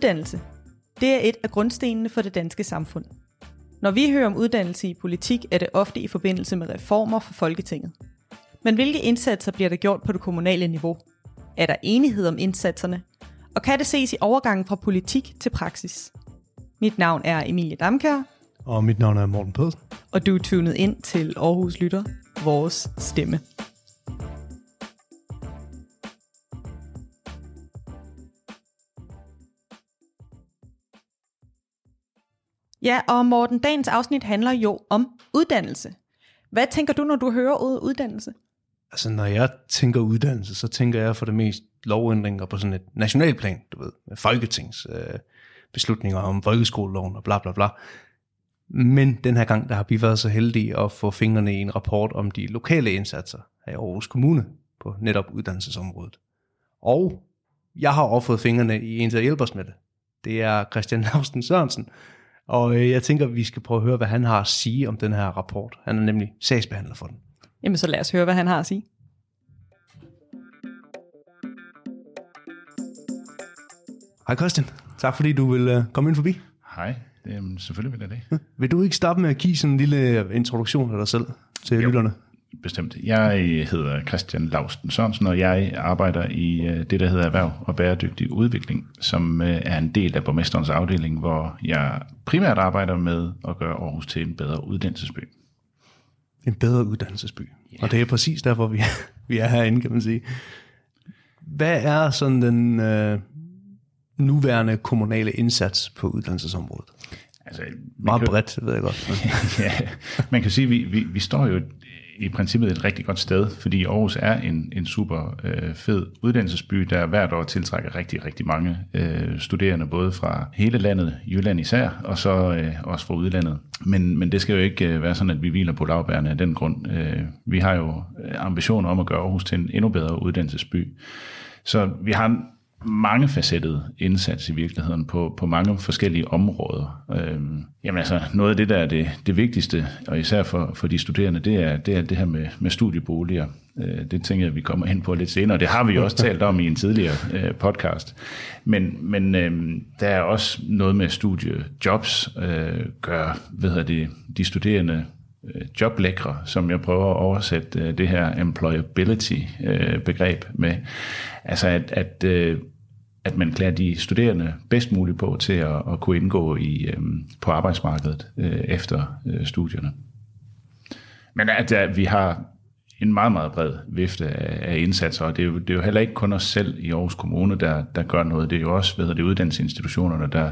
Uddannelse. Det er et af grundstenene for det danske samfund. Når vi hører om uddannelse i politik, er det ofte i forbindelse med reformer for Folketinget. Men hvilke indsatser bliver der gjort på det kommunale niveau? Er der enighed om indsatserne? Og kan det ses i overgangen fra politik til praksis? Mit navn er Emilie Damkær, Og mit navn er Morten Pedersen. og du er tunet ind til Aarhus Lytter, vores stemme. Ja, og Morten, dagens afsnit handler jo om uddannelse. Hvad tænker du, når du hører ordet uddannelse? Altså, når jeg tænker uddannelse, så tænker jeg for det mest lovændringer på sådan et nationalplan, du ved, med folketings øh, beslutninger om folkeskoleloven og bla bla bla. Men den her gang, der har vi været så heldige at få fingrene i en rapport om de lokale indsatser af i Aarhus Kommune på netop uddannelsesområdet. Og jeg har også fået fingrene i en der hjælper os med det. Det er Christian Lausten Sørensen. Og øh, jeg tænker, at vi skal prøve at høre, hvad han har at sige om den her rapport. Han er nemlig sagsbehandler for den. Jamen, så lad os høre, hvad han har at sige. Hej Christian. Tak fordi du vil øh, komme ind forbi. Hej, Jamen, selvfølgelig vil jeg det. Vil du ikke starte med at give sådan en lille introduktion af dig selv til jo. lytterne? Bestemt. Jeg hedder Christian Lausten Sørensen, og jeg arbejder i øh, det, der hedder Erhverv og Bæredygtig Udvikling, som øh, er en del af borgmesterens afdeling, hvor jeg primært arbejder med at gøre Aarhus til en bedre uddannelsesby. En bedre uddannelsesby. Yeah. Og det er præcis derfor, vi er, vi er herinde, kan man sige. Hvad er sådan den øh, nuværende kommunale indsats på uddannelsesområdet? Altså, Meget bredt, ved jeg godt. ja, man kan sige, at vi, vi, vi står jo i princippet et rigtig godt sted, fordi Aarhus er en, en super øh, fed uddannelsesby, der hvert år tiltrækker rigtig, rigtig mange øh, studerende, både fra hele landet, Jylland især, og så øh, også fra udlandet. Men, men det skal jo ikke øh, være sådan, at vi hviler på lavbærene af den grund. Øh, vi har jo øh, ambitioner om at gøre Aarhus til en endnu bedre uddannelsesby. Så vi har en mange indsats i virkeligheden på, på mange forskellige områder. Øhm, jamen altså, noget af det, der er det, det vigtigste, og især for, for de studerende, det er det, er det her med, med studieboliger. Øh, det tænker jeg, vi kommer ind på lidt senere. Det har vi jo også talt om i en tidligere øh, podcast. Men, men øh, der er også noget med studiejobs, øh, gør hvad hedder det, de studerende Øh, joblækre, som jeg prøver at oversætte øh, det her employability-begreb øh, med. Altså at, at, at man klæder de studerende bedst muligt på til at, at kunne indgå i, på arbejdsmarkedet efter studierne. Men at, at vi har en meget, meget bred vifte af, af indsatser, og det er, jo, det er jo heller ikke kun os selv i Aarhus Kommune, der, der gør noget. Det er jo også hvad det, uddannelsesinstitutionerne, der,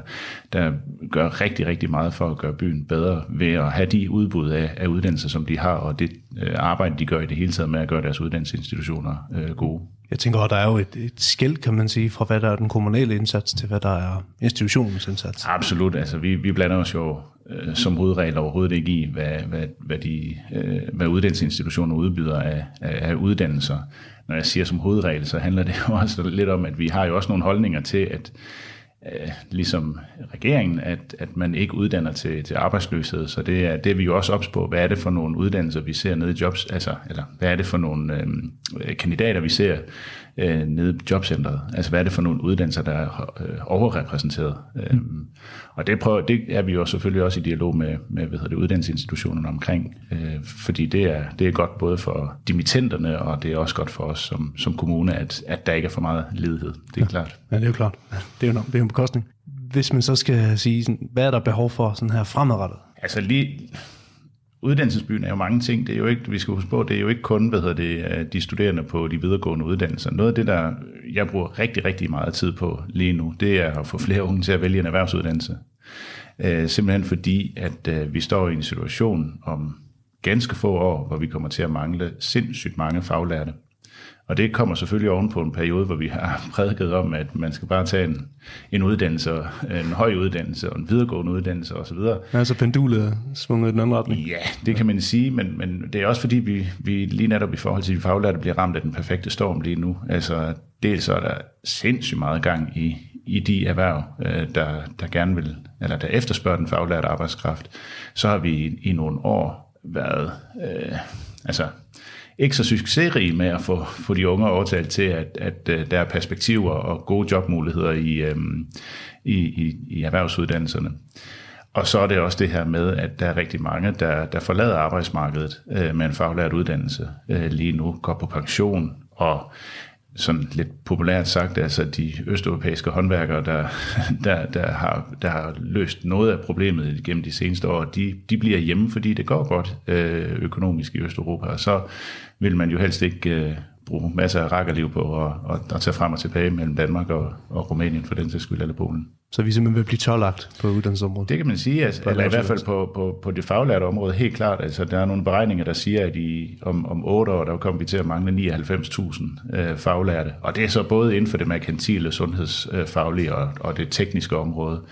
der gør rigtig, rigtig meget for at gøre byen bedre ved at have de udbud af, af uddannelser, som de har, og det øh, arbejde, de gør i det hele taget med at gøre deres uddannelsesinstitutioner øh, gode. Jeg tænker, at der er jo et, et skæld, kan man sige, fra hvad der er den kommunale indsats til hvad der er institutionens indsats. Absolut. Altså, vi, vi blander os jo øh, som hovedregel overhovedet ikke i, hvad, hvad, hvad, de, øh, hvad uddannelsesinstitutioner udbyder af, af, af uddannelser. Når jeg siger som hovedregel, så handler det jo også lidt om, at vi har jo også nogle holdninger til, at øh, ligesom regeringen, at, at man ikke uddanner til, til arbejdsløshed. Så det er, det er vi jo også ops på. Hvad er det for nogle uddannelser, vi ser nede i jobs? Altså, eller hvad er det for nogle øh, kandidater, vi ser øh, nede i jobcentret? Altså, hvad er det for nogle uddannelser, der er øh, overrepræsenteret? Mm. Øh, og det, prøver, det er vi jo selvfølgelig også i dialog med, med hvad hedder det, uddannelsesinstitutionerne omkring, øh, fordi det er, det er godt både for dimittenterne, og det er også godt for os som, som kommune, at, at der ikke er for meget ledighed. Det er ja. klart. Ja, det er jo klart. Det er jo, det er jo en bekostning. Hvis man så skal sige, sådan, hvad er der behov for sådan her fremadrettet? Altså lige, uddannelsesbyen er jo mange ting. Det er jo ikke, vi skal huske på, det er jo ikke kun hvad hedder det, øh, de studerende på de videregående uddannelser. Noget af det, der jeg bruger rigtig, rigtig meget tid på lige nu, det er at få flere unge til at vælge en erhvervsuddannelse. Øh, simpelthen fordi, at øh, vi står i en situation om ganske få år, hvor vi kommer til at mangle sindssygt mange faglærte. Og det kommer selvfølgelig oven på en periode, hvor vi har prædiket om, at man skal bare tage en, en uddannelse, en høj uddannelse og en videregående uddannelse osv. Ja, så pendulet er svunget i den anden retning. Ja, det kan man sige, men, men det er også fordi, vi, vi lige netop i forhold til de faglærte bliver ramt af den perfekte storm lige nu. Altså, dels så er der sindssygt meget gang i, i de erhverv, øh, der, der gerne vil, eller der efterspørger den faglærte arbejdskraft. Så har vi i, i nogle år været, øh, altså ikke så succesrige med at få, få de unge overtalt til, at, at øh, der er perspektiver og gode jobmuligheder i, øhm, i, i, i erhvervsuddannelserne. Og så er det også det her med, at der er rigtig mange, der, der forlader arbejdsmarkedet øh, med en faglært uddannelse øh, lige nu, går på pension, og sådan lidt populært sagt, altså de østeuropæiske håndværkere, der, der, der, har, der har løst noget af problemet gennem de seneste år, de, de bliver hjemme, fordi det går godt øh, økonomisk i Østeuropa, og så vil man jo helst ikke øh, bruge masser af rakkerliv på at, at, at tage frem og tilbage mellem Danmark og, og Rumænien for den sags skyld, eller Polen. Så vi simpelthen vil blive tørlagt på uddannelsesområdet? Det kan man sige, altså, eller i hvert fald på, på, på det faglærte område, helt klart. Altså, der er nogle beregninger, der siger, at i, om, om 8 år, der kommer vi til at mangle 99.000 øh, faglærte. Og det er så både inden for det merkantile, sundhedsfaglige og, og det tekniske område.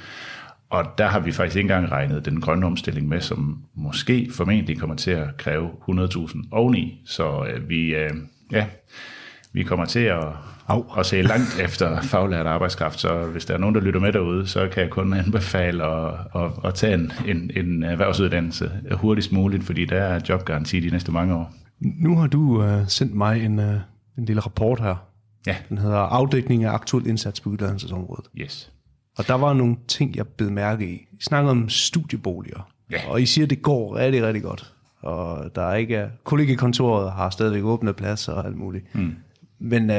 Og der har vi faktisk ikke engang regnet den grønne omstilling med, som måske formentlig kommer til at kræve 100.000 oveni. Så øh, vi, øh, ja, vi kommer til at, at se langt efter faglært arbejdskraft, så hvis der er nogen, der lytter med derude, så kan jeg kun anbefale at, at, at tage en, en, en erhvervsuddannelse hurtigst muligt, fordi der er jobgaranti de næste mange år. Nu har du uh, sendt mig en, uh, en lille rapport her. Ja. Den hedder Afdækning af aktuel indsats på uddannelsesområdet. Yes. Og der var nogle ting, jeg blev mærke i. I snakker om studieboliger. Ja. Og I siger, at det går rigtig, rigtig godt. Og der er ikke... Kollegekontoret har stadigvæk åbne pladser og alt muligt. Mm. Men uh,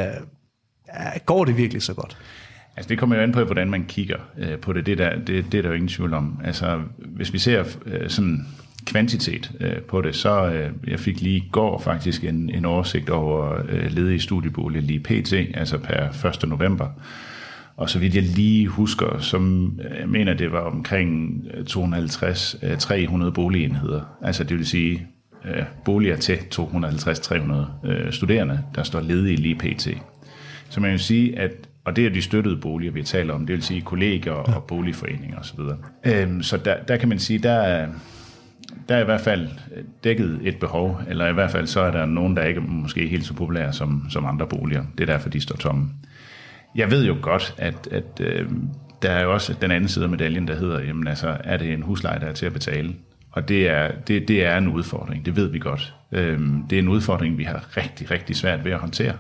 går det virkelig så godt? Altså det kommer jo an på, hvordan man kigger øh, på det. Det, der, det, det er der jo ingen tvivl om. Altså hvis vi ser øh, sådan kvantitet øh, på det, så øh, jeg fik lige i går faktisk en, en oversigt over øh, ledige studieboliger lige pt, altså per 1. november. Og så vidt jeg lige husker, som øh, jeg mener, det var omkring øh, 250-300 øh, boligenheder. Altså det vil sige øh, boliger til 250-300 øh, studerende, der står ledige lige pt. Så man vil sige, at og det er de støttede boliger, vi taler om, det vil sige kolleger og boligforeninger osv. Øhm, så der, der kan man sige, der er, der er i hvert fald dækket et behov, eller i hvert fald så er der nogen, der ikke er måske helt så populære som, som andre boliger. Det er derfor, de står tomme. Jeg ved jo godt, at, at øh, der er jo også den anden side af medaljen, der hedder, jamen altså, er det en husleje, der er til at betale? Og det er, det, det er en udfordring, det ved vi godt. Øh, det er en udfordring, vi har rigtig, rigtig svært ved at håndtere.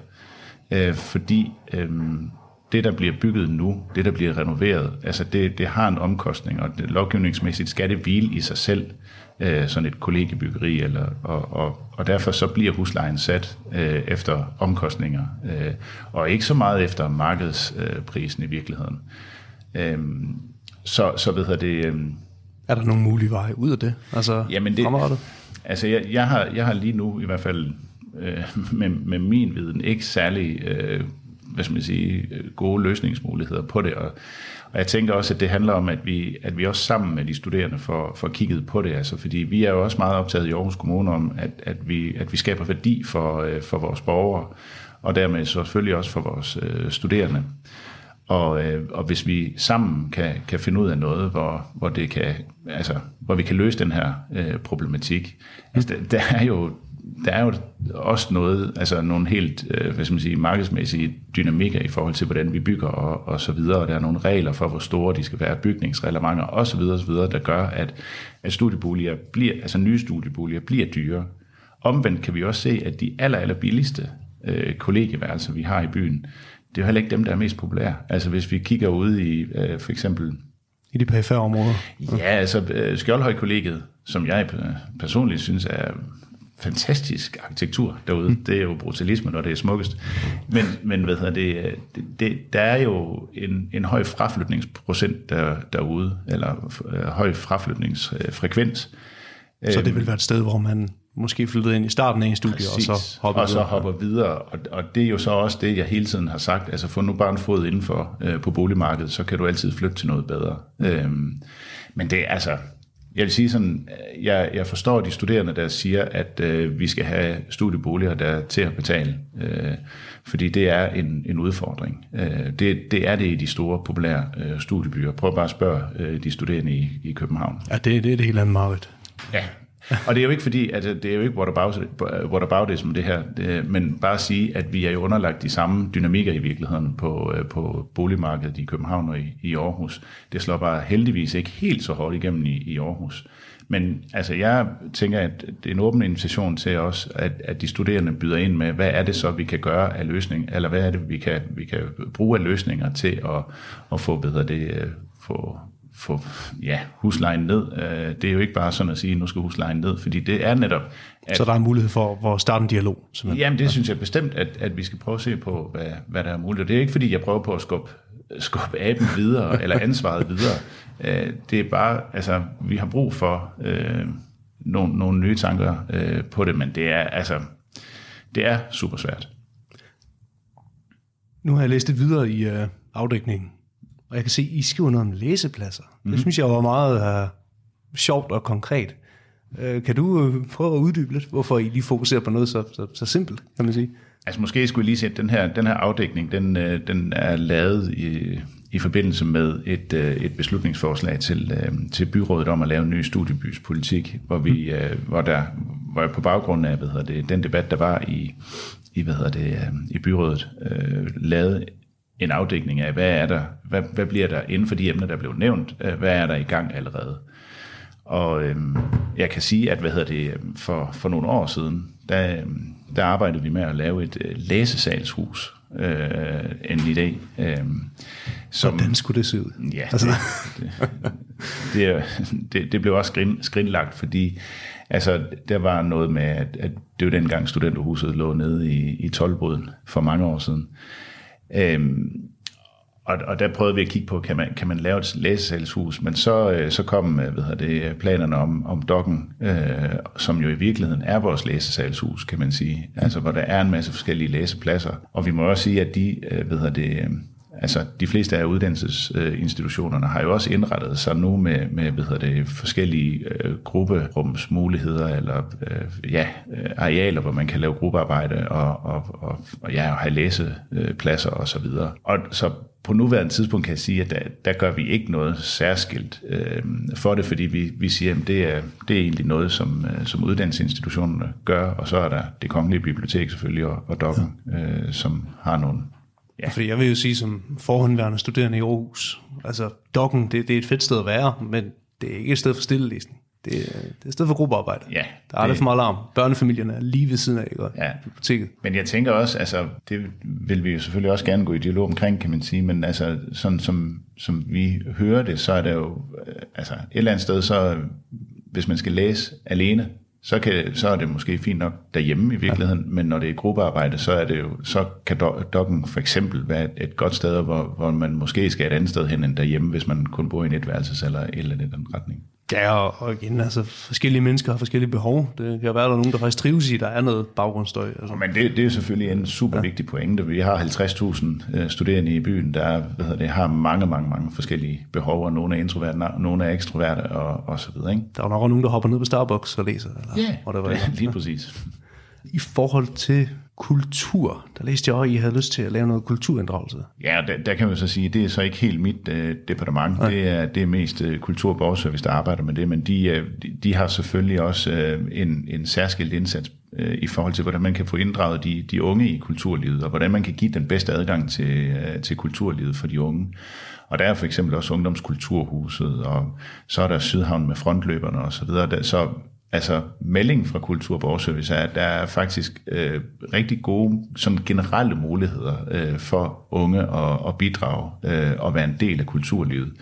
Øh, fordi øh, det, der bliver bygget nu, det, der bliver renoveret, altså det, det har en omkostning, og det, lovgivningsmæssigt skal det hvile i sig selv, øh, sådan et kollegebyggeri, eller, og, og, og derfor så bliver huslejen sat øh, efter omkostninger, øh, og ikke så meget efter markedsprisen øh, i virkeligheden. Øh, så, så ved det... Øh, er der nogen mulige veje ud af det? Altså, Jamen det, fremadrettet? Altså, jeg, jeg, har, jeg har lige nu i hvert fald øh, med, med min viden ikke særlig øh, hvad skal man sige, gode løsningsmuligheder på det. Og, og jeg tænker også, at det handler om, at vi, at vi også sammen med de studerende får, får kigget på det. Altså, fordi vi er jo også meget optaget i Aarhus Kommune om, at, at, vi, at vi skaber værdi for, øh, for vores borgere, og dermed så selvfølgelig også for vores øh, studerende. Og, øh, og hvis vi sammen kan, kan finde ud af noget, hvor, hvor, det kan, altså, hvor vi kan løse den her øh, problematik. Altså, der, der er jo der er jo også noget, altså nogle helt, øh, hvad skal man sige, markedsmæssige dynamikker i forhold til, hvordan vi bygger og, og så videre, og der er nogle regler for, hvor store de skal være, bygningsreglementer og så videre, og så videre, der gør, at, at studieboliger bliver, altså nye studieboliger bliver dyre. Omvendt kan vi også se, at de aller, aller billigste øh, kollegieværelser, vi har i byen, det er jo heller ikke dem, der er mest populære. Altså hvis vi kigger ud i øh, for eksempel... I de perifære områder? Ja, altså øh, Skjoldhøj-kollegiet, som jeg personligt synes er fantastisk arkitektur derude. Mm. Det er jo brutalisme, når det er smukkest. Men, men hvad hedder det, det, det, der er jo en, en høj fraflytningsprocent der, derude, eller øh, høj fraflytningsfrekvens. Så det vil være et sted, hvor man måske flyttede ind i starten af en studie, Præcis. og så hopper og så videre. hopper videre. Og, og det er jo så også det, jeg hele tiden har sagt. Altså få nu bare en fod indenfor øh, på boligmarkedet, så kan du altid flytte til noget bedre. Mm. Øhm, men det er altså, jeg vil sige sådan, jeg, jeg forstår de studerende, der siger, at øh, vi skal have studieboliger, der er til at betale. Øh, fordi det er en, en udfordring. Øh, det, det er det i de store, populære øh, studiebyer. Prøv bare at spørge øh, de studerende i, i København. Ja, det, det er det helt andet marked. Ja, og det er jo ikke fordi, at øh, det er jo ikke what about, øh, what about det her, det, men bare at sige, at vi er jo underlagt de samme dynamikker i virkeligheden på, øh, på boligmarkedet i København og i, i Aarhus. Det slår bare heldigvis ikke helt så hårdt igennem i, i Aarhus. Men altså, jeg tænker, at det er en åben invitation til os, at, at de studerende byder ind med, hvad er det så, vi kan gøre af løsning, eller hvad er det, vi kan, vi kan bruge af løsninger til at, at få, bedre det, få, få ja, huslejen ned. Øh, det er jo ikke bare sådan at sige, nu skal huslejen ned, fordi det er netop... At, så der er en mulighed for at starte en dialog? Simpelthen. Jamen, det synes jeg bestemt, at, at vi skal prøve at se på, hvad, hvad der er muligt. Og det er ikke, fordi jeg prøver på at skubbe skubbe aben videre, eller ansvaret videre. Øh, det er bare, altså, vi har brug for øh, nogle, nogle nye tanker øh, på det, men det er, altså, det er super svært. Nu har jeg læst det videre i øh, afdækningen, og jeg kan se, at I skriver noget om læsepladser. Mm. Det mhm. synes jeg var meget øh, sjovt og konkret. Øh, kan du øh, prøve at uddybe lidt, hvorfor I lige fokuserer på noget så, så, så simpelt, kan man sige? Altså måske skulle jeg lige sætte den her, den her afdækning, den, den er lavet i, i forbindelse med et, et beslutningsforslag til, til byrådet om at lave en ny studiebyspolitik, hvor vi, hvor der, hvor jeg på baggrund af hvad hedder det, den debat, der var i, i, hvad hedder det, i byrådet, øh, lavede en afdækning af, hvad er der, hvad, hvad bliver der inden for de emner, der blev nævnt, hvad er der i gang allerede. Og øhm, jeg kan sige, at hvad hedder det, for, for nogle år siden, der, der arbejdede vi med at lave et øh, læsesalshus, øh, en idé. Øh, som, Hvordan skulle det se ud? Ja, altså. det, det, det, det, det blev også skrin, skrinlagt, fordi altså, der var noget med, at, at det var dengang studenterhuset lå nede i, i Tolboden for mange år siden. Øhm, og, og der prøvede vi at kigge på, kan man, kan man lave et læsesalshus, men så, øh, så kom øh, hvad det, planerne om, om dokken, øh, som jo i virkeligheden er vores læsesalshus, kan man sige. Altså, hvor der er en masse forskellige læsepladser. Og vi må også sige, at de, øh, hvad det, altså de fleste af uddannelsesinstitutionerne har jo også indrettet sig nu med, med hvad hedder det, forskellige øh, grupperumsmuligheder eller øh, ja, arealer, hvor man kan lave gruppearbejde og, og, og, og, ja, og have læsepladser og så videre. Og så på nuværende tidspunkt kan jeg sige, at der, der gør vi ikke noget særskilt øh, for det, fordi vi, vi siger, at det er, det er egentlig noget, som, øh, som uddannelsesinstitutionerne gør, og så er der det kongelige bibliotek selvfølgelig og, og Dokken, ja. øh, som har nogle Ja. Fordi jeg vil jo sige, som forhåndværende studerende i Aarhus, altså Dokken, det, det er et fedt sted at være, men det er ikke et sted for stillelæsning. Det, det er et sted for gruppearbejde. Ja, der er aldrig for meget alarm. Børnefamilierne er lige ved siden af ikke? ja. biblioteket. Men jeg tænker også, altså, det vil vi jo selvfølgelig også gerne gå i dialog omkring, kan man sige, men altså, sådan som, som vi hører det, så er det jo, øh, altså et eller andet sted, så hvis man skal læse alene, så, kan, så er det måske fint nok derhjemme i virkeligheden, ja. men når det er gruppearbejde, så, er det jo, så kan dokken for eksempel være et, et godt sted, hvor, hvor man måske skal et andet sted hen end derhjemme, hvis man kun bor i en etværelses eller et eller andet retning. Ja, og igen, altså forskellige mennesker har forskellige behov. Det kan være, at der er nogen, der faktisk trives i, der er noget baggrundsstøj. Altså. Men det, det er selvfølgelig en super ja. vigtig pointe. Vi har 50.000 øh, studerende i byen, der hvad hedder det, har mange, mange, mange forskellige behov, og nogle er introverte, nogle er ekstroverte og, og så videre. Ikke? Der er nok nogen, der hopper ned på Starbucks og læser. Eller, ja, det var, lige præcis. I forhold til kultur. Der læste jeg også, at I havde lyst til at lave noget kulturinddragelse. Ja, der, der kan man så sige, det er så ikke helt mit uh, departement. Nej. Det er, det er mest uh, kultur- og borgerservice, der arbejder med det, men de, uh, de, de har selvfølgelig også uh, en, en særskilt indsats uh, i forhold til, hvordan man kan få inddraget de, de unge i kulturlivet, og hvordan man kan give den bedste adgang til, uh, til kulturlivet for de unge. Og der er for eksempel også Ungdomskulturhuset, og så er der Sydhavn med frontløberne osv. Så, så altså melding fra Kultur Borgerservice er, at der er faktisk øh, rigtig gode sådan generelle muligheder øh, for unge at, at bidrage øh, og være en del af kulturlivet.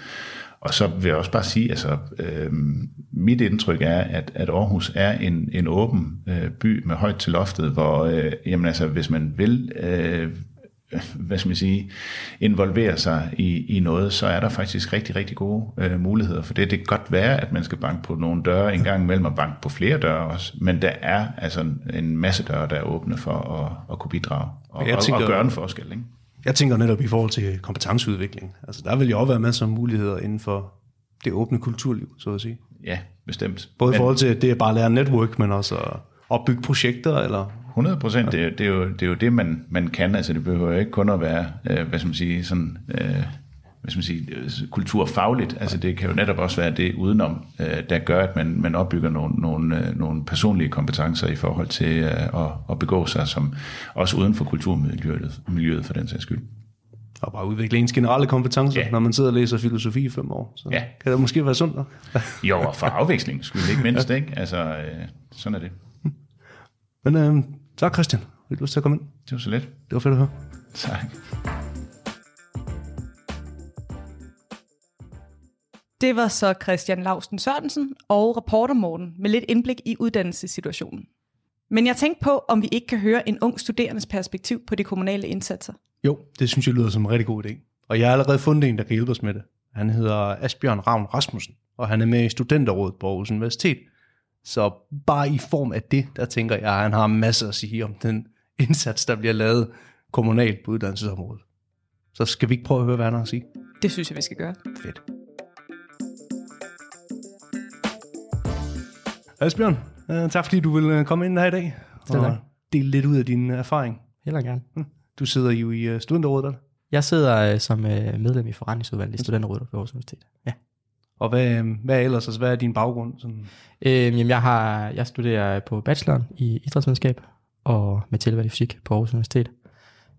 Og så vil jeg også bare sige, altså øh, mit indtryk er, at, at Aarhus er en, en åben øh, by med højt til loftet, hvor øh, jamen altså, hvis man vil øh, hvad skal man sige, involvere sig i, i noget, så er der faktisk rigtig, rigtig gode øh, muligheder for det. Det kan godt være, at man skal banke på nogle døre en gang imellem og banke på flere døre også, men der er altså en masse døre, der er åbne for at, at kunne bidrage og, jeg tænker, og, og gøre en forskel. Ikke? Jeg tænker netop i forhold til kompetenceudvikling. Altså, der vil jo også være masser af muligheder inden for det åbne kulturliv, så at sige. Ja, bestemt. Både i forhold til det at bare lære network, men også at opbygge projekter, eller 100 procent. Ja. Det, det, er jo, det er jo det, man, man kan. Altså, det behøver jo ikke kun at være, øh, hvad skal man sige, sådan, øh, hvad skal man sige, øh, kulturfagligt. Altså, det kan jo netop også være det udenom, øh, der gør, at man, man opbygger nogle, nogle, øh, nogle personlige kompetencer i forhold til at, at begå sig som også uden for kulturmiljøet miljøet for den sags skyld. Og bare udvikle ens generelle kompetencer, Ja. når man sidder og læser filosofi i fem år. Så Ja. kan det måske være sundt. Jo, og for afveksling skulle ikke mindst, ikke? Altså, sådan er det. Men øh, tak Christian. Vil du lyst til at komme ind? Det var så let. Det var fedt at høre. Tak. Det var så Christian Lausten Sørensen og reporter Morten med lidt indblik i uddannelsessituationen. Men jeg tænkte på, om vi ikke kan høre en ung studerendes perspektiv på de kommunale indsatser. Jo, det synes jeg lyder som en rigtig god idé. Og jeg har allerede fundet en, der kan hjælpe os med det. Han hedder Asbjørn Ravn Rasmussen, og han er med i studenterrådet på Aarhus Universitet. Så bare i form af det, der tænker jeg, at han har masser at sige om den indsats, der bliver lavet kommunalt på uddannelsesområdet. Så skal vi ikke prøve at høre, hvad han har at sige? Det synes jeg, vi skal gøre. Fedt. Asbjørn, øh, tak fordi du vil øh, komme ind her i dag og dele lidt ud af din øh, erfaring. Heller gerne. Du sidder jo i studenterrådet, eller? Jeg sidder som medlem i forretningsudvalget i Studenterrådet på Aarhus Universitet. Ja. Og hvad, øhm, hvad ellers, altså hvad er din baggrund? Sådan? Øhm, jamen, jeg, har, jeg studerer på bacheloren i idrætsvidenskab og med tilvalg i fysik på Aarhus Universitet.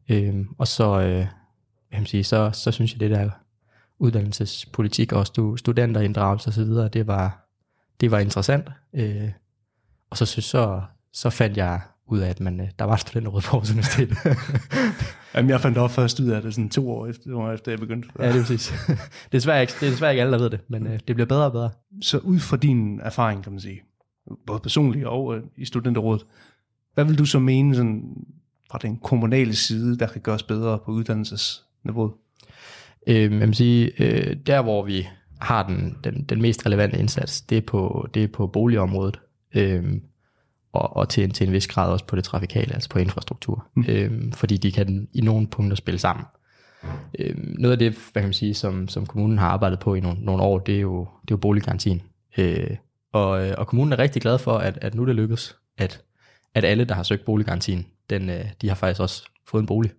Øhm, og så, øh, hvad sige, så, så synes jeg, det der uddannelsespolitik og stu, studenterinddragelse osv., det var, det var interessant. Øh, og så, synes, så, så fandt jeg ud af, at man, øh, der var studenterråd på Aarhus Universitet. Jamen, jeg fandt op først ud af det sådan to år efter, år efter jeg begyndte. ja, det er præcis. det, er desværre ikke, det er desværre ikke alle, der ved det, men øh, det bliver bedre og bedre. Så ud fra din erfaring, kan man sige, både personligt og øh, i studenterrådet, hvad vil du så mene sådan, fra den kommunale side, der kan gøres bedre på uddannelsesniveauet? Øh, jeg vil sige, øh, der hvor vi har den, den, den mest relevante indsats, det er på, det er på boligområdet, øh, og, og til, en, til en vis grad også på det trafikale, altså på infrastruktur, mm. øh, fordi de kan i nogle punkter spille sammen. Øh, noget af det, hvad kan man sige, som, som kommunen har arbejdet på i nogle, nogle år, det er jo, det er jo boliggarantien. Øh, og, øh, og kommunen er rigtig glad for, at, at nu det lykkes, at, at alle, der har søgt boliggarantien, den, øh, de har faktisk også fået en bolig.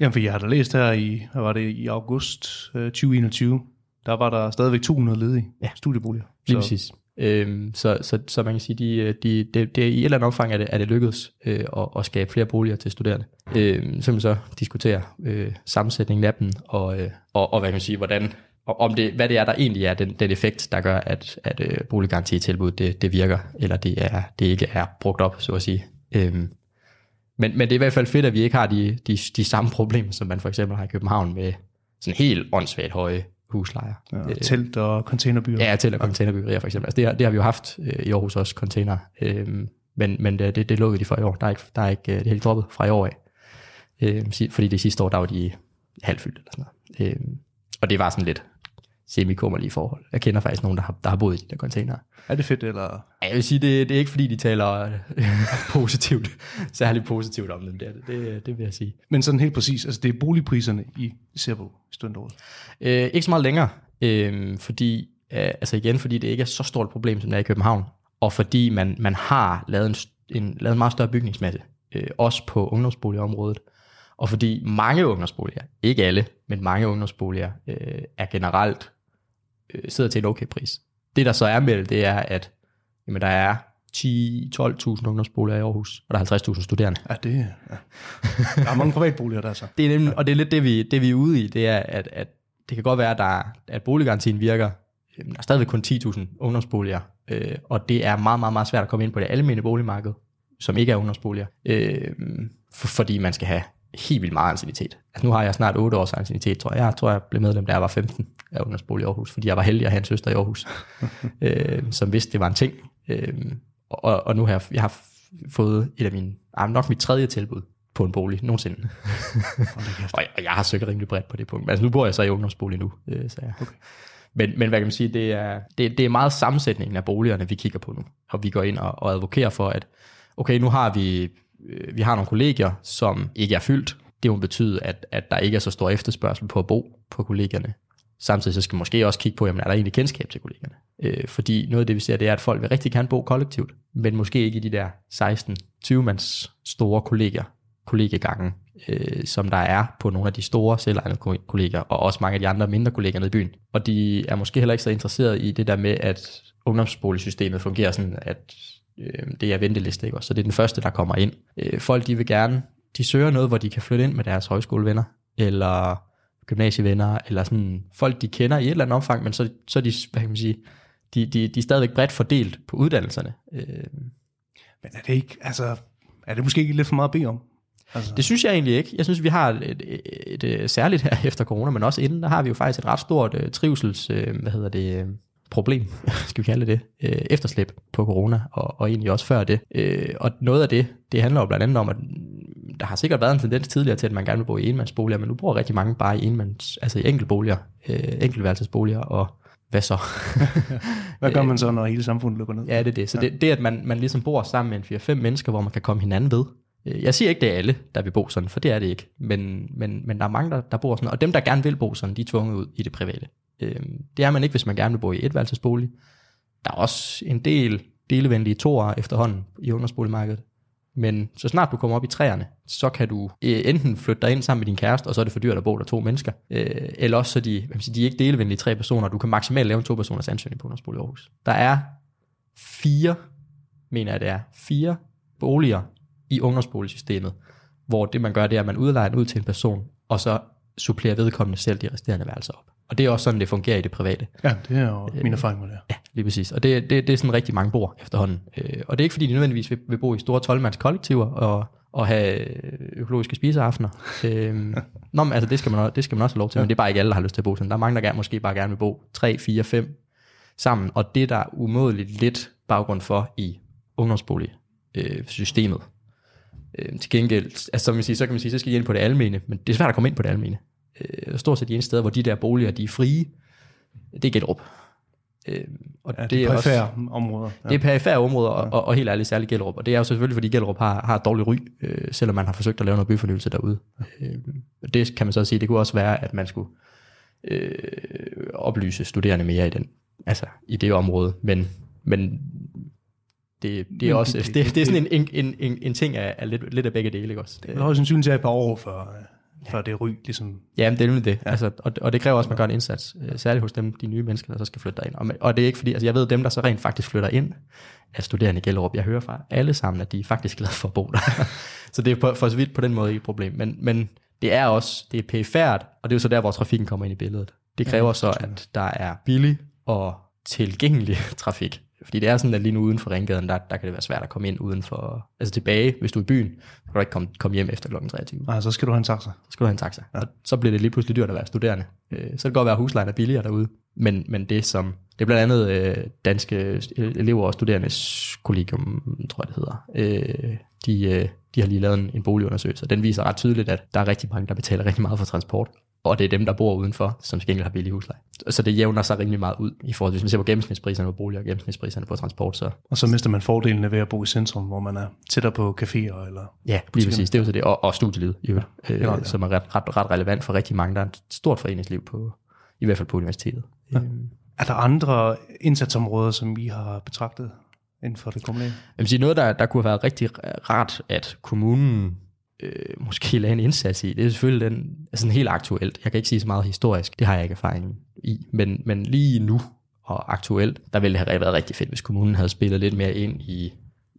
Jamen, for jeg har da læst her i, hvad var det, i august øh, 2021, der var der stadigvæk 200 ledige Ja. studieboliger. Lige præcis. Øhm, så, så, så man kan sige, de, øh, de, det, det, i et eller andet omfang er det, er det lykkedes øh, at, at skabe flere boliger til studerende. Øhm, så kan man så diskutere øh, sammensætningen af dem, og, øh, og, og hvad kan man sige, hvordan, og om det, hvad det er, der egentlig er den, den effekt, der gør, at, at øh, boliggarantitilbud, det, det virker, eller det, er, det ikke er brugt op, så at sige. Øhm, men, men det er i hvert fald fedt, at vi ikke har de, de, de samme problemer, som man for eksempel har i København med sådan helt åndssvagt høje huslejer. Ja, Øh, telt og containerbyer. Ja, til at containerbyggerier for eksempel. Altså det, har, det har vi jo haft øh, i Aarhus også, container. Øh, men men det, det, det lukkede de for i år. Der er ikke, der er ikke øh, det er helt droppet fra i år af. Øh, fordi det sidste år, der var de halvfyldt eller sådan noget. Øh, og det var sådan lidt semikummerlige forhold. Jeg kender faktisk nogen, der har, der har boet i de der container. Er det fedt, eller? Ja, Jeg vil sige, det, det er ikke fordi, de taler positivt, særligt positivt om dem. Det, er det, det, det vil jeg sige. Men sådan helt præcis, altså det er boligpriserne, I ser på i studenterrådet. Øh, ikke så meget længere, øh, fordi, øh, altså igen, fordi det ikke er så stort et problem, som det er i København, og fordi man, man har lavet en, en, lavet en meget større bygningsmasse, øh, også på ungdomsboligområdet, og fordi mange ungdomsboliger, ikke alle, men mange ungdomsboliger, øh, er generelt øh, sidder til en okay pris. Det der så er med det, det er, at jamen, der er 10-12.000 ungdomsboliger i Aarhus, og der er 50.000 studerende. Ja, det ja. Der er mange privatboliger der så. Det er nemlig, og det er lidt det, vi, det, vi er ude i, det er, at, at det kan godt være, at, der, er- at boliggarantien virker. Øhm, Der er stadigvæk kun 10.000 ungdomsboliger, øh, og det er meget, meget, meget svært at komme ind på det almene boligmarked, som ikke er ungdomsboliger, øh, for, fordi man skal have helt vildt meget ancienitet. Altså nu har jeg snart 8 års ancienitet, tror jeg. Jeg tror, jeg blev medlem, da jeg var 15 af ungdomsbolig i Aarhus, fordi jeg var heldig at have en søster i Aarhus, øh, som vidste, det var en ting. Øh, og, og nu har jeg, jeg har fået et af mine, ah, nok mit tredje tilbud på en bolig nogensinde. og, jeg, og jeg har søgt rimelig bredt på det punkt. Altså nu bor jeg så i ungdomsbolig nu, øh, så jeg. Okay. Men, men hvad kan man sige, det er, det, det er meget sammensætningen af boligerne, vi kigger på nu. Og vi går ind og, og advokerer for, at okay, nu har vi, Øh, vi har nogle kollegier, som ikke er fyldt. Det vil betyde, at, at der ikke er så stor efterspørgsel på at bo på kollegierne. Samtidig så skal man måske også kigge på, jamen, er der egentlig kendskab til kollegerne? Øh, fordi noget af det, vi ser, det er, at folk vil rigtig gerne bo kollektivt, men måske ikke i de der 16-20 mands store kollegier, kollegegange, øh, som der er på nogle af de store selvejende kolleger, og også mange af de andre mindre kolleger nede i byen. Og de er måske heller ikke så interesseret i det der med, at ungdomsboligsystemet fungerer sådan, at øh, det er venteliste, ikke? også? Så det er den første, der kommer ind. Øh, folk, de vil gerne, de søger noget, hvor de kan flytte ind med deres højskolevenner, eller gymnasievenner, eller sådan folk, de kender i et eller andet omfang, men så, så er de, hvad kan man sige, de, de, de er stadigvæk bredt fordelt på uddannelserne. Øh, Men er det ikke, altså, er det måske ikke lidt for meget at bede om? Altså, Det synes jeg egentlig ikke. Jeg synes, vi har et, et, et, et særligt her efter corona, men også inden, der har vi jo faktisk et ret stort uh, trivsels, uh, hvad hedder det, problem, skal vi kalde det, uh, efterslæb på corona, og, og egentlig også før det. Uh, og noget af det, det handler jo blandt andet om, at der har sikkert været en tendens tidligere til, at man gerne vil bo i enmandsboliger, men nu bor rigtig mange bare i enmands, altså i enkeltboliger, uh, enkeltværelsesboliger, og hvad så? hvad gør man så, når hele samfundet lukker ned? Ja, det er det. Så det, det at man, man ligesom bor sammen med en 4-5 mennesker, hvor man kan komme hinanden ved. Øh, Jeg siger ikke, det er alle, der vil bo sådan, for det er det ikke. Men, men, men der er mange, der, der bor sådan, og dem, der gerne vil bo sådan, de er tvunget ud i det private. Øh, Det er man ikke, hvis man gerne vil bo i etværelsesbolig. Der er også en del delevenlige toer efterhånden i ungdomsboligmarkedet. Men så snart du kommer op i træerne, så kan du øh, enten flytte dig ind sammen med din kæreste, og så er det for dyrt at bo der to mennesker. Øh, eller også så de, hvad man siger, de er ikke delevenlige tre personer. Du kan maksimalt lave en to personers ansøgning på ungdomsbolig i Aarhus. Der er fire, mener jeg det er, fire boliger i ungdomsboligsystemet, hvor det man gør, det er, at man udlejer den ud til en person, og så supplerer vedkommende selv de resterende værelser op. Og det er også sådan, det fungerer i det private. Ja, det er jo min erfaring med det. Ja, lige præcis. Og det, det, det er sådan rigtig mange bor efterhånden. Øh, og det er ikke fordi, de nødvendigvis vil, vil bo i store 12 kollektiver og, og have økologiske spiseaftener. Øh, nå, men altså, det skal, man, også- det skal man også have lov til, men det er bare ikke alle, der har lyst til at bo sådan. Der er mange, der gerne, måske bare gerne vil bo 3, 4, 5 sammen. Og det er der umådeligt lidt baggrund for i ungdomsboligsystemet. Øh, systemet. øh, til gengæld, altså, så, man sige, så kan man sige, så skal I ind på det almene, men det er svært at komme ind på det almene. Øh, stort set de eneste steder, hvor de der boliger, de er frie, det er Gellerup. Øh, og Ja, det er perifære områder. Ja. det er perifære områder, og, og, og helt ærligt særligt Gellerup. Og det er jo selvfølgelig, fordi Gellerup har, har et dårligt ry, øh, selvom man har forsøgt at lave noget byfornyelse derude. Øh, det kan man så sige, det kunne også være, at man skulle øh, oplyse studerende mere i, den, altså, i det område. Men, men det, det er også, det- det, det- det, det er sådan en, en, en, en ting af, af lidt, lidt af begge dele, ikke også? Det er højst sandsynligt at et par år, før, før det ry ligesom... Ja, men det er nemlig det. Ja. Altså, og, og det kræver også, at man gør en indsats, øh, særligt hos dem, de nye mennesker, der så skal flytte derind. Og, og det er ikke fordi, altså jeg ved, dem, der så rent faktisk flytter ind, er studerende i Gellerup. Jeg hører fra alle sammen, at de er faktisk glade for at bo der. så det er på, for så vidt på den måde ikke et problem. Men, men det er også, det er perifært, og det er jo så der, hvor trafikken kommer ind i billedet. Det kræver ja, så, at der er billig og tilgængelig trafik. Fordi det er sådan, at lige nu uden for Ringgaden, der, der kan det være svært at komme ind uden for, altså tilbage, hvis du er i byen, så kan du ikke komme, komme hjem efter kl. 23 Nej, så skal du have en taxa. så skal du have en taxa. Ja. Og så bliver det lige pludselig dyrt at være studerende. Øh, Så kan det godt være, at huslejen er billigere derude. Men, men det som, det er blandt andet øh, danske elever og studerendes kollegium, tror jeg det hedder. Øh, de, øh, de har lige lavet en, en boligundersøgelse, og den viser ret tydeligt, at der er rigtig mange, der betaler rigtig meget for transport. Og det er dem, der bor udenfor, som til gengæld har billig husleje. Så det jævner sig rimelig meget ud i forhold til, hvis man ser på gennemsnitspriserne på boliger og gennemsnitspriserne på transport, så Og så mister man fordelene ved at bo i centrum, hvor man er tættere på caféer eller... Ja, lige præcis. Det er jo så det. Og, og studielivet, i øvrigt, øh, Ja, ja, ja. ja. som er ret, ret, ret relevant for rigtig mange. Der er et stort foreningsliv på, i hvert fald på universitetet. Ja. Øhm, Er der andre indsatsområder, som I har betragtet inden for det kommunale? jeg vil sige, noget, der, der kunne have været rigtig rart, at kommunen øh, måske lagde en indsats i, det er selvfølgelig den, altså helt aktuelt. Jeg kan ikke sige så meget historisk, det har jeg ikke erfaring i. Men, men lige nu og aktuelt, der ville det have været rigtig fedt, hvis kommunen havde spillet lidt mere ind i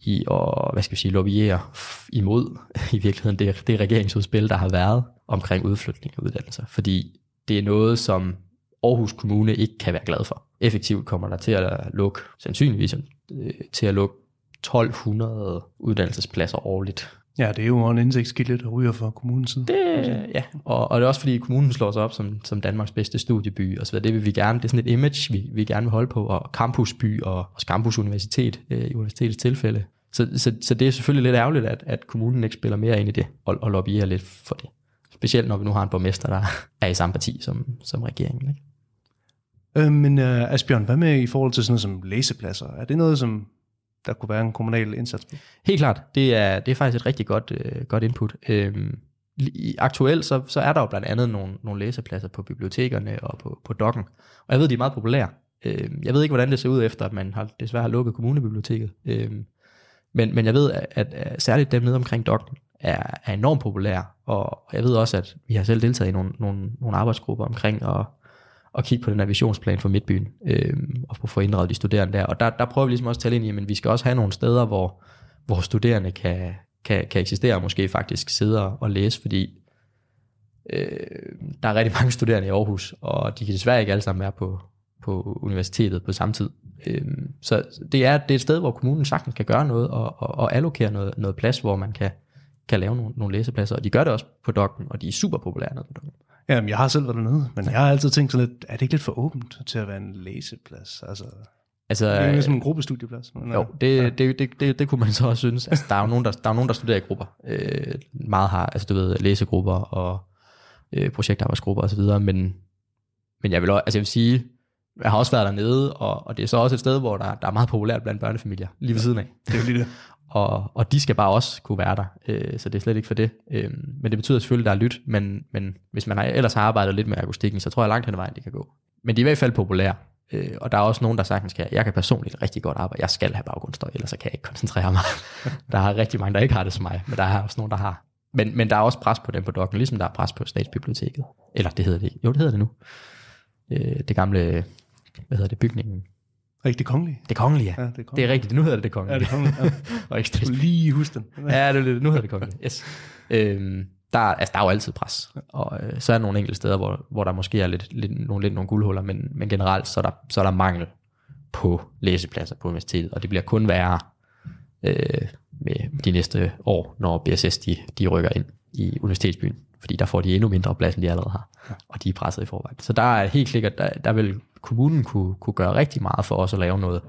i at, hvad skal vi sige, lobbyere imod i virkeligheden det, det regeringsudspil, der har været omkring udflytning af uddannelser. Fordi det er noget, som Aarhus Kommune ikke kan være glad for. Effektivt kommer der til at lukke, sandsynligvis øh, til at lukke 1200 uddannelsespladser årligt. Ja, det er jo en indsigtskilde, der ryger fra kommunens side. Det, ja, og, og det er også fordi kommunen slår sig op som, som Danmarks bedste studieby, og så det vil vi gerne, det er sådan et image, vi, vi gerne vil holde på, og campusby og, og campus universitet øh, i universitetets tilfælde. Så, så, så det er selvfølgelig lidt ærgerligt, at, at kommunen ikke spiller mere ind i det, og, og lobbyer lidt for det. Specielt når vi nu har en borgmester, der er i samme parti som, som regeringen. Ikke? Øh, men uh, Asbjørn, hvad med i forhold til sådan noget som læsepladser? Er det noget, som der kunne være en kommunal indsats på? Helt klart, det er, det er faktisk et rigtig godt, øh, godt input. Øhm, i- aktuelt så, så er der jo blandt andet nogle, nogle læsepladser på bibliotekerne og på, på dokken, og jeg ved, de er meget populære. Øhm, jeg ved ikke, hvordan det ser ud efter, at man har, desværre har lukket kommunebiblioteket. Øhm, men, men jeg ved, at, at, at særligt dem nede omkring dokken er, er enormt populære, og jeg ved også, at vi har selv deltaget i nogle, nogle, nogle arbejdsgrupper omkring at, at kigge på den her visionsplan for Midtbyen, øh, og få inddraget de studerende der. Og der, der prøver vi ligesom også at tale ind i, men vi skal også have nogle steder, hvor, hvor studerende kan, kan, kan eksistere, og måske faktisk sidde og læse, fordi Øh, der er rigtig mange studerende i Aarhus, og de kan desværre ikke alle sammen være på, på universitetet på samme tid. Øh, så det er, det er et sted, hvor kommunen sagtens kan gøre noget, og, og, og allokere noget, noget plads, hvor man kan, kan lave nogle, nogle læsepladser, og de gør det også på dokken, og de er super populære nede på dokken. Jamen, jeg har selv været dernede, men jeg har altid tænkt sådan lidt, er det ikke lidt for åbent til at være en læseplads? Altså, Altså, det er jo ligesom en gruppestudieplads. Men, Jo, øh, det, det, det, det, det kunne man så også synes. Altså, der er jo nogen, der, der, er nogen, der studerer i grupper. Øh, meget har, altså du ved, læsegrupper og øh, projektarbejdsgrupper osv., men, men jeg vil, også, altså jeg vil sige, jeg har også været dernede, og, og det er så også et sted, hvor der, der er meget populært blandt børnefamilier, lige ved siden af. Det er jo lige det. Og, og de skal bare også kunne være der, øh, så det er slet ikke for det. Øh, men det betyder selvfølgelig, at der er lyt, men, men hvis man har, ellers har arbejdet lidt med akustikken, så tror jeg langt hen ad vejen, det kan gå. Men de er i hvert fald populære, øh, og der er også nogen, der sagtens kan, jeg kan personligt rigtig godt arbejde, jeg skal have baggrundsstøj, ellers så kan jeg ikke koncentrere mig. der er rigtig mange, der ikke har det som mig, men der er også nogen, der har. Men, men der er også pres på dem på dokken, ligesom der er pres på statsbiblioteket. Eller det hedder det, jo det hedder det nu. Øh, det gamle, hvad hedder det, bygningen. Rigtig kongelig. Det kongelige, ja. Ja, det er Det er rigtigt, nu hedder det det kongelige. Ja, det er kongelig. Ja. og ikke Du lige huske den. Ja, det, det, nu hedder det kongeligt. Yes. Øhm, der, er- altså, der er jo altid pres, og øh, så er der nogle enkelte steder, hvor, hvor der måske er lidt, lidt, nogle, lidt nogle guldhuller, men, men generelt så er, der, så er der mangel på læsepladser på universitetet, og det bliver kun værre øh, med de næste år, når BSS de, de rykker ind i universitetsbyen, fordi der får de endnu mindre plads, end de allerede har, og de er presset i forvejen. Så der er helt sikkert, der, der vil kommunen kunne, kunne gøre rigtig meget for os at lave noget,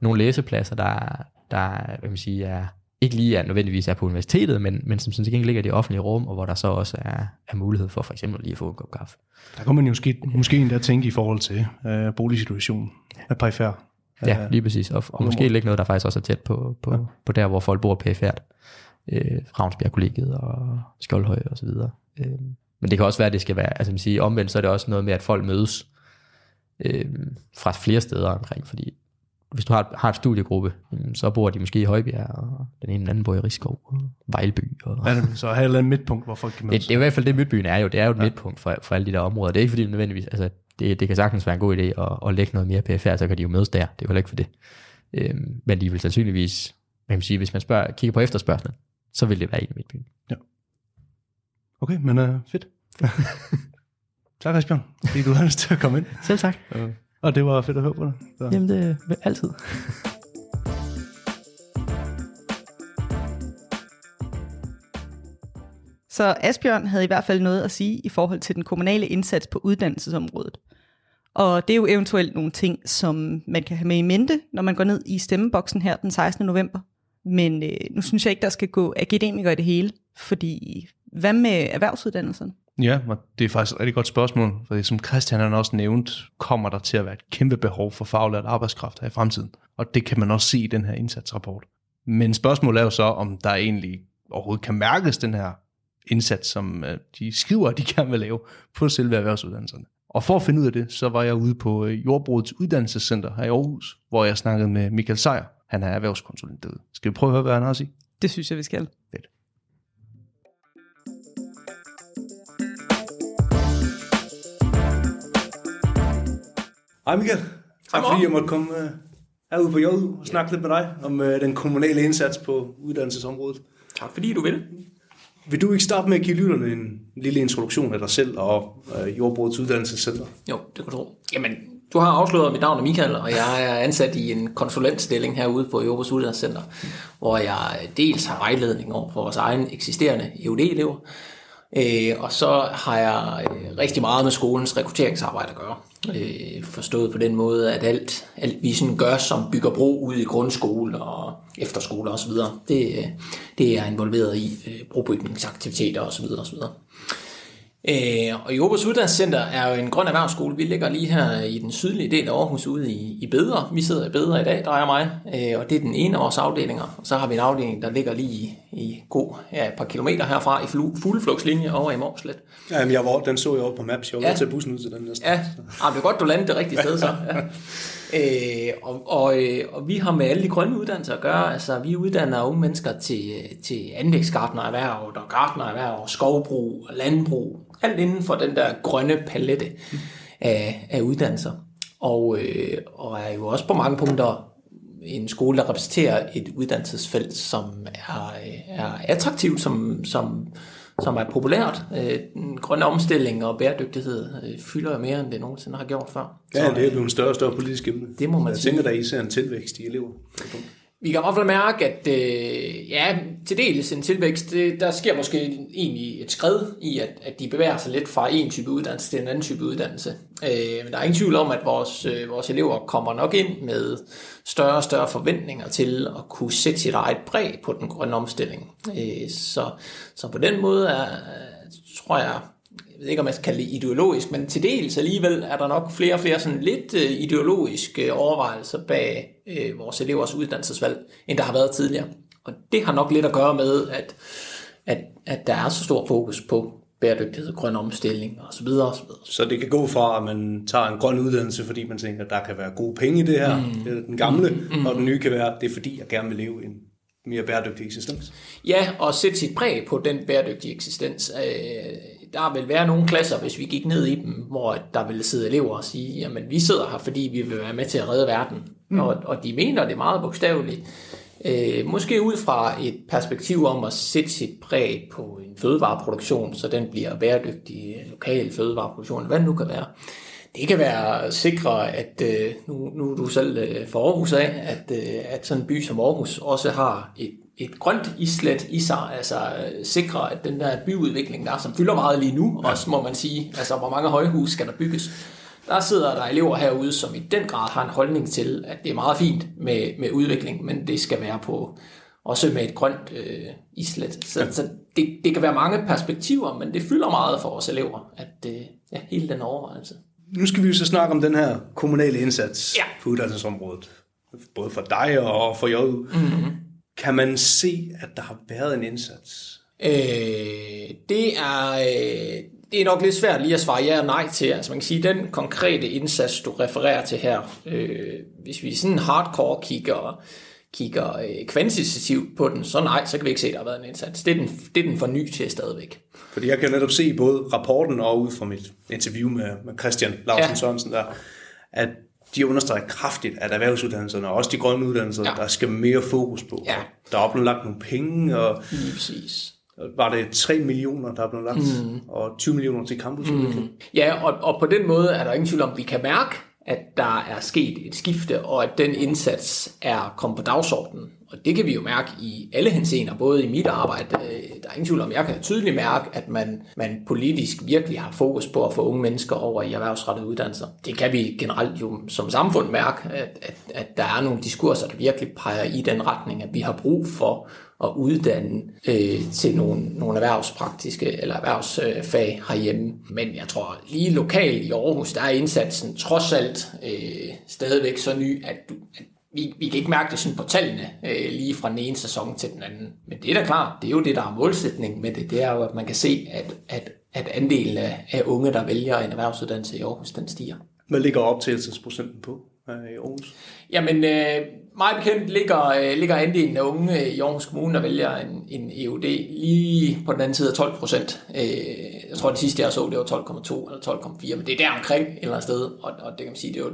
nogle læsepladser, der, der hvad man sige, er, ikke lige er nødvendigvis er på universitetet, men, men som sådan gengæld ligger i det offentlige rum, og hvor der så også er, er mulighed for for eksempel lige at få en kop kaffe. Der kunne man jo måske, måske endda tænke i forhold til øh, boligsituationen af perifær. Ja, lige præcis. Og, og måske lægge noget, der faktisk også er tæt på, på, ja. på der, hvor folk bor pæfærd. Øh, Ravnsbjerg kollegiet og Skjoldhøj og så videre. Øh, men det kan også være, at det skal være, altså man siger, omvendt, så er det også noget med, at folk mødes øh, fra flere steder omkring, fordi hvis du har, har et studiegruppe, jamen, så bor de måske i Højbjerg, og den ene eller anden bor i Rigskov, og Vejleby. Og, Ja, så have et eller andet midtpunkt, hvor folk kan det, mødes. det er i hvert fald det, Midtbyen er jo. Det er jo et ja. midtpunkt for, for alle de der områder. Det er ikke fordi det nødvendigvis, altså det, det kan sagtens være en god idé at, at lægge noget mere PFR, så kan de jo mødes der. Det er jo heller ikke for det. Øhm, men de vil sandsynligvis, man kan sige, hvis man spørger, kigger på efterspørgselen, så vil det være en i Midtbyen. Okay, men uh, fedt. tak, Asbjørn, fordi du havde lyst til at komme ind. Selv tak. Uh, og det var fedt at høre på dig. Så. Jamen det er altid. Så Asbjørn havde i hvert fald noget at sige i forhold til den kommunale indsats på uddannelsesområdet. Og det er jo eventuelt nogle ting, som man kan have med i mente, når man går ned i stemmeboksen her den 16. november. Men øh, nu synes jeg ikke, der skal gå akademikere i det hele, fordi hvad med erhvervsuddannelserne? Ja, og det er faktisk et rigtig godt spørgsmål, for som Christian han også nævnt, kommer der til at være et kæmpe behov for faglært arbejdskraft her i fremtiden. Og det kan man også se i den her indsatsrapport. Men spørgsmålet er jo så, om der egentlig overhovedet kan mærkes den her indsats, som øh, de skriver, at de gerne vil lave på selve erhvervsuddannelserne. Og for at finde ud af det, så var jeg ude på øh, Jordbrugets Uddannelsescenter her i Aarhus, hvor jeg snakkede med Michael Sejer. Han er erhvervskonsulent derude. Skal vi prøve at høre, hvad han har at sige? Det synes jeg, vi skal. Fedt. Hej Michael. Tak fordi jeg måtte komme uh, herude på JU og snakke lidt med dig om uh, den kommunale indsats på uddannelsesområdet. Tak fordi du vil. Vil du ikke starte med at give lytterne en lille introduktion af dig selv og uh, Jordbrugets Uddannelsescenter? Jo, det kan du tro. Jamen, du har afsløret, mit navn er Michael, og jeg er ansat i en konsulentstilling herude på Jobos Uddannelsescenter, hvor jeg dels har vejledning over for vores egen eksisterende EUD-elever, øh, og så har jeg øh, rigtig meget med skolens rekrutteringsarbejde at gøre. Øh, forstået på den måde, at alt, alt vi sådan gør, som bygger bro ud i grundskole og efterskole osv., det, øh, det er involveret i øh, brobygningsaktiviteter osv. osv. Øh, og Jobos Uddannelsescenter er jo en grøn erhvervsskole. Vi ligger lige her i den sydlige del af Aarhus ude i, i Bedre. Vi sidder i Bedre i dag, drejer mig, øh, og det er den ene af vores afdelinger. Og så har vi en afdeling, der ligger lige i, i god, ja, et par kilometer herfra i flu- fugleflugtslinje over i Morslet. Ja, men jeg var, den så jeg over på Maps. Jeg var Ja. til bussen ud til den næste. Ja, ah, det er godt, du landede det rigtige sted så. Ja. Øh, og, og, øh, og vi har med alle de grønne uddannelser at gøre. Altså, vi uddanner unge mennesker til, øh, til anlægsgartnererhverv, og gartnererhverv, skovbrug, og landbrug. Alt inden for den der grønne palette af, af uddannelser. Og, øh, og er jo også på mange punkter en skole, der repræsenterer et uddannelsesfelt, som er, øh, er attraktivt, som, som, som er populært. Øh, den grønne omstilling og bæredygtighed øh, fylder jo mere, end det nogensinde har gjort før. Ja, det er blevet en større og større politisk emne. Det må man Jeg sige. tænker, der er især en tilvækst i elever. Vi kan i hvert fald mærke, at øh, ja, til dels en tilvækst, det, der sker måske egentlig et skred i, at, at de bevæger sig lidt fra en type uddannelse til en anden type uddannelse. Øh, men der er ingen tvivl om, at vores, øh, vores elever kommer nok ind med større og større forventninger til at kunne sætte sit eget præg på den grønne omstilling. Øh, så, så på den måde er, tror jeg, jeg ved ikke, om man skal kalde det ideologisk, men til dels alligevel er der nok flere og flere sådan lidt øh, ideologiske overvejelser bag øh, vores elevers uddannelsesvalg, end der har været tidligere. Og det har nok lidt at gøre med, at, at, at der er så stor fokus på bæredygtighed, grøn omstilling osv. osv. Så det kan gå fra, at man tager en grøn uddannelse, fordi man tænker, at der kan være gode penge i det her, mm. det er den gamle, mm. og den nye kan være, det er fordi, jeg gerne vil leve en mere bæredygtig eksistens. Ja, og sætte sit præg på den bæredygtige eksistens. Øh, Der vil være nogle klasser, hvis vi gik ned i dem, hvor der vil sidde elever og sige, jamen vi sidder her, fordi vi vil være med til at redde verden. Mm. Og, og de mener det meget bogstaveligt. Øh, måske ud fra et perspektiv om at sætte sit præg på en fødevareproduktion, så den bliver bæredygtig, lokal fødevareproduktion, hvad det nu kan være. Det kan være at sikre, at øh, nu, nu er du selv øh, for Aarhus af, at, øh, at sådan en by som Aarhus også har et, et grønt islet i sig, altså øh, sikre, at den der byudvikling der, som fylder meget lige nu, ja. også må man sige, altså hvor mange højhus skal der bygges, der sidder der elever herude, som i den grad har en holdning til, at det er meget fint med, med udvikling, men det skal være på også med et grønt øh, islet. Så, ja. så det, det kan være mange perspektiver, men det fylder meget for os elever, at øh, ja, hele den overvejelse. Nu skal vi jo så snakke om den her kommunale indsats Ja. på uddannelsesområdet. Både for dig og for JU. Mm-hmm. Kan man se, at der har været en indsats? Øh, det er... Øh, det er nok lidt svært lige at svare ja og nej til. Altså man kan sige, den konkrete indsats, du refererer til her, øh, hvis vi sådan hardcore kigger, kigger øh, kvantitativt på den, så nej, så kan vi ikke se, at der har været en indsats. Det er den, det er den for ny til stadigvæk. Fordi jeg kan netop se både rapporten og ud fra mit interview med, med Christian Lausen Ja. Sørensen der, at de understreger kraftigt, at erhvervsuddannelserne og også de grønne uddannelser, ja. der skal mere fokus på. Ja. Der er blevet lagt nogle penge, og Lige præcis. Var det 3 millioner, der er blevet lagt, mm. og 20 millioner til campusudvikling. Mm. Ja, og, og på den måde er der ingen tvivl om, at vi kan mærke, at der er sket et skifte, og at den indsats er kommet på dagsordenen. Og det kan vi jo mærke i alle henseender, både i mit arbejde. øh, Der er ingen tvivl om, jeg kan tydeligt mærke, at man, man politisk virkelig har fokus på at få unge mennesker over i erhvervsrettede uddannelser. Det kan vi generelt jo som samfund mærke, at, at, at der er nogle diskurser, der virkelig peger i den retning, at vi har brug for at uddanne øh, til nogle, nogle erhvervspraktiske eller erhvervsfag herhjemme. Men jeg tror lige lokalt i Aarhus, der er indsatsen trods alt øh, stadigvæk så ny, at, du, at vi, vi kan ikke mærke det sådan på tallene øh, lige fra den ene sæson til den anden. Men det er da klart, det er jo det, der er målsætningen med det. Det er jo, at man kan se, at, at, at andelen af, af unge, der vælger en erhvervsuddannelse i Aarhus, den stiger. Hvad ligger optagelsesprocenten på øh, i Aarhus? Jamen, øh, meget bekendt ligger, øh, ligger andelen af unge øh, i Aarhus Kommune, der vælger en, en EUD lige på den anden side af 12 procent. Øh, jeg tror, det sidste jeg så, det var 12,2 eller 12,4, men det er der omkring et eller andet sted, og, og det kan man sige, det er jo,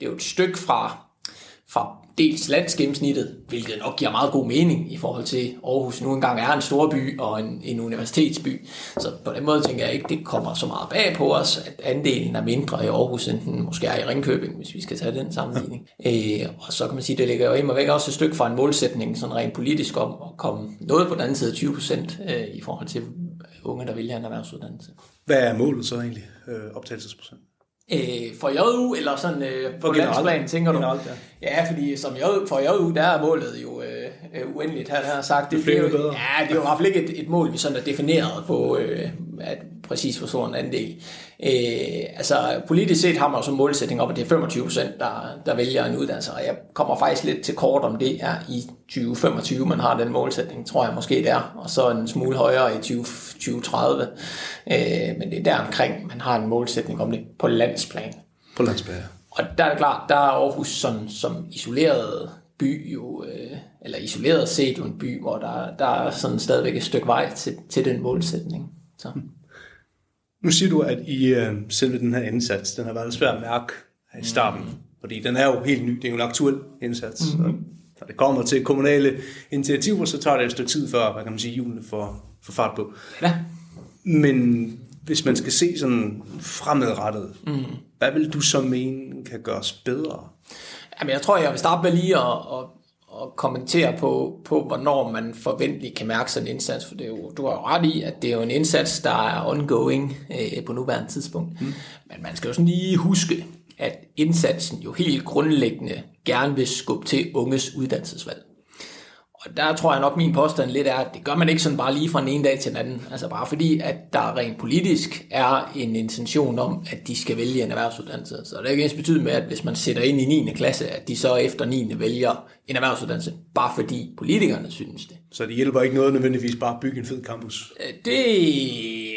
det er jo et stykke fra, fra dels landsgennemsnittet, hvilket nok giver meget god mening i forhold til Aarhus nu engang er en stor by og en, en universitetsby. Så på den måde tænker jeg ikke, det kommer så meget bag på os, at andelen er mindre i Aarhus, end den måske er i Ringkøbing, hvis vi skal tage den sammenligning. Øh, og så kan man sige, det ligger jo imod væk også et stykke fra en målsætning, sådan rent politisk om at komme noget på den anden side af 20 procent øh, i forhold til unge, der vælger en erhvervsuddannelse. Hvad er målet så egentlig, øh, optagelsesprocent? Øh, for JU, eller sådan øh, på For generelt. landsplan, tænker du? Generelt, ja. ja, fordi som JU, for JU, der er målet jo øh, øh, uendeligt, han har sagt. Det, det er jo jo, bedre. Ja, det jo i hvert fald ikke et, et mål, vi sådan er defineret på, øh, at præcis hvor stor en andel. Øh, altså politisk set har man jo som målsætning op, at det er 25 procent, der, der vælger en uddannelse, og jeg kommer faktisk lidt til kort, om det er i 2025, man har den målsætning, tror jeg måske det er, og så en smule højere i 20, 2030. Øh, men det er der omkring, man har en målsætning om det på landsplan. På landsbære. Og der er det klart, der er Aarhus som, som isoleret by jo, øh, eller isoleret set jo en by, hvor der, der er sådan stadigvæk et stykke vej til, til den målsætning. Så. Nu siger du, at i øh, selve den her indsats, den har været svært at mærke i starten. Mm. Fordi den er jo helt ny, det er jo en aktuel indsats. Mm. Og når det kommer til kommunale initiativer, så tager det et stykke tid før, hvad kan man sige, julene får, får fart på. Ja, Men hvis man skal se sådan fremadrettet, mm. hvad vil du så mene kan gøres bedre? Jamen, jeg tror, jeg vil starte med lige at, at, at kommentere på, på, hvornår man forventeligt kan mærke sådan en indsats, for det er jo, du har jo ret i, at det er jo en indsats, der er ongoing øh, på nuværende tidspunkt. Mm. Men man skal jo sådan lige huske, at indsatsen jo helt grundlæggende gerne vil skubbe til unges uddannelsesvalg. Og der tror jeg nok, min påstand lidt er, at det gør man ikke sådan bare lige fra den ene dag til den anden. Altså bare fordi, at der rent politisk er en intention om, at de skal vælge en erhvervsuddannelse. Så det er ikke ens betydet med, at hvis man sætter ind i 9. klasse, at de så efter 9. vælger en erhvervsuddannelse, bare fordi politikerne synes det. Så det hjælper ikke noget nødvendigvis bare at bygge en fed campus? Øh, det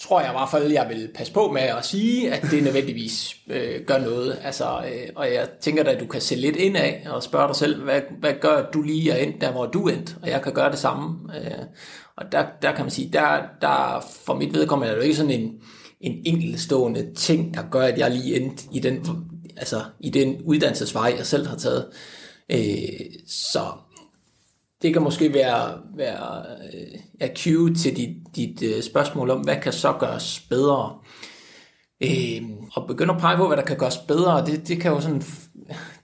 tror jeg i hvert fald, jeg vil passe på med at sige, at det nødvendigvis øh, gør noget. Altså, øh, og jeg tænker da, at du kan se lidt ind af og spørge dig selv, hvad, hvad gør du lige at endt der, hvor du endte? Og jeg kan gøre det samme. Øh, og der, der kan man sige, der, der for mit vedkommende er det jo ikke sådan en, en enkeltstående ting, der gør, at jeg lige endte i den, altså, i den uddannelsesvej, jeg selv har taget. Øh, så det kan måske være, være uh, cue til dit, dit uh, spørgsmål om, hvad kan så gøres bedre? Uh, og begynde at pege på, hvad der kan gøres bedre, det, det kan jo sådan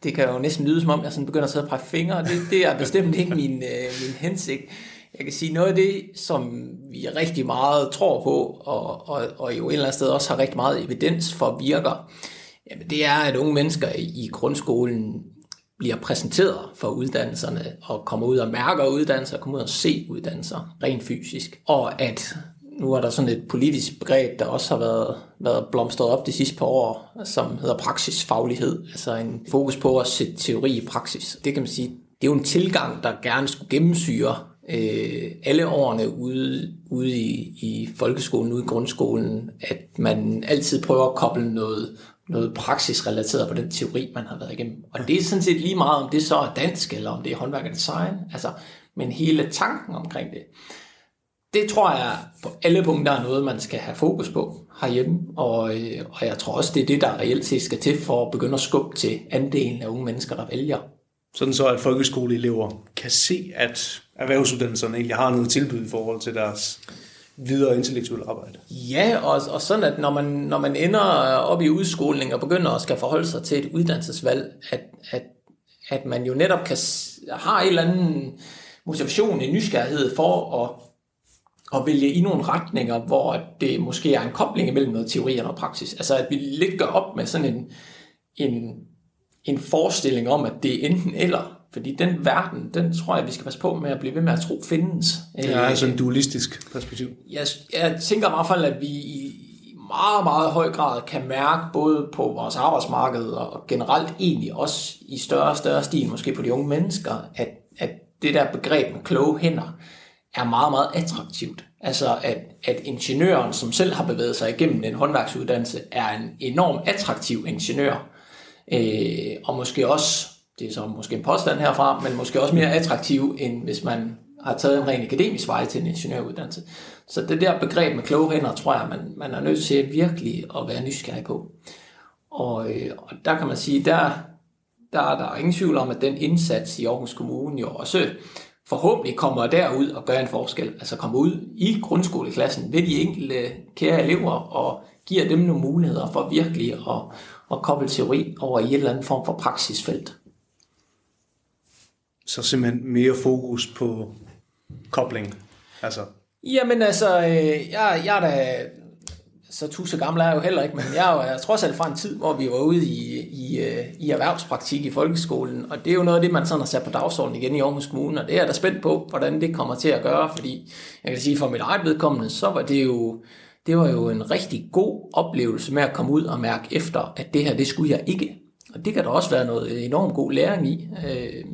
det kan jo næsten lyde som om, jeg sådan begynder at sidde og pege fingre. Det, det er bestemt ikke min, uh, min hensigt. Jeg kan sige, noget af det, som vi rigtig meget tror på, og, og, og jo et eller andet sted også har rigtig meget evidens for virker, jamen det er, at unge mennesker i grundskolen bliver præsenteret for uddannelserne, og kommer ud og mærker uddannelser, og kommer ud og se uddannelser rent fysisk. Og at nu er der sådan et politisk begreb, der også har været, været blomstret op de sidste par år, som hedder praksisfaglighed, altså en fokus på at sætte teori i praksis. Det kan man sige, det er jo en tilgang, der gerne skulle gennemsyre øh, alle årene ude, ude i, i folkeskolen, ude i grundskolen, at man altid prøver at koble noget noget praksis relateret på den teori, man har været igennem. Og det er sådan set lige meget, om det så er dansk, eller om det er håndværk og design, altså, men hele tanken omkring det, det tror jeg på alle punkter er noget, man skal have fokus på herhjemme, og, øh, og jeg tror også, det er det, der reelt set skal til for at begynde at skubbe til andelen af unge mennesker, der vælger. Sådan så, at folkeskoleelever kan se, at erhvervsuddannelserne egentlig har noget tilbud i forhold til deres videre intellektuelt arbejde. Ja, og, og sådan at når man, når man ender øh, op i udskoling og begynder at skal forholde sig til et uddannelsesvalg, at, at, at man jo netop kan har en eller anden motivation, en nysgerrighed for at, at vælge i nogle retninger, hvor det måske er en kobling mellem noget teori og noget praksis. Altså at vi lidt gør op med sådan en, en, en forestilling om, at det er enten eller, fordi den verden, den tror jeg, vi skal passe på med at blive ved med at tro findes. Ja, altså en dualistisk perspektiv. Jeg, jeg tænker i hvert fald, at vi i meget, meget høj grad kan mærke, både på vores arbejdsmarked og generelt egentlig også i større og større stil, måske på de unge mennesker, at, at det der begreb med kloge hænder er meget, meget attraktivt. Altså at, at ingeniøren, som selv har bevæget sig igennem en håndværksuddannelse, er en enorm attraktiv ingeniør. Øh, og måske også det er så måske en påstand herfra, men måske også mere attraktiv, end hvis man har taget en ren akademisk vej til en ingeniøruddannelse. Så det der begreb med kloge hænder, tror jeg, man, man er nødt til virkelig at være nysgerrig på. Og, øh, og der kan man sige, der, der, der er ingen tvivl om, at den indsats i Aarhus Kommune jo også forhåbentlig kommer derud og gør en forskel. Altså kommer ud i grundskoleklassen ved de enkelte kære elever og giver dem nogle muligheder for virkelig at, at koble teori over i et eller andet form for praksisfelt så simpelthen mere fokus på kobling. Altså. Jamen altså, øh, jeg, jeg er da, altså, så tusind gammel er jeg jo heller ikke, men jeg er jo trods alt fra en tid, hvor vi var ude i, i, øh, i erhvervspraktik i folkeskolen, og det er jo noget af det, man sådan har sat på dagsordenen igen i Aarhus Kommune, og det er jeg da spændt på, hvordan det kommer til at gøre, fordi jeg kan sige, for mit eget vedkommende, så var det jo, det var jo en rigtig god oplevelse med at komme ud og mærke efter, at det her, det skulle jeg ikke. Og det kan der også være noget enormt god læring i. Øh,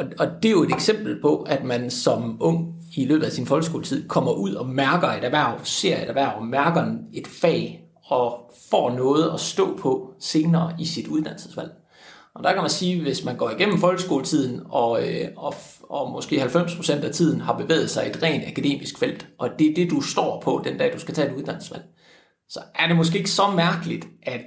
og, og det er jo et eksempel på, at man som ung i løbet af sin folkeskoletid kommer ud og mærker et erhverv, ser et erhverv, og mærker et fag, og får noget at stå på senere i sit uddannelsesvalg. Og der kan man sige, hvis man går igennem folkeskoletiden, og, øh, og, og måske 90% af tiden har bevæget sig i et rent akademisk felt, og det er det, du står på den dag, du skal tage et uddannelsesvalg, så er det måske ikke så mærkeligt, at,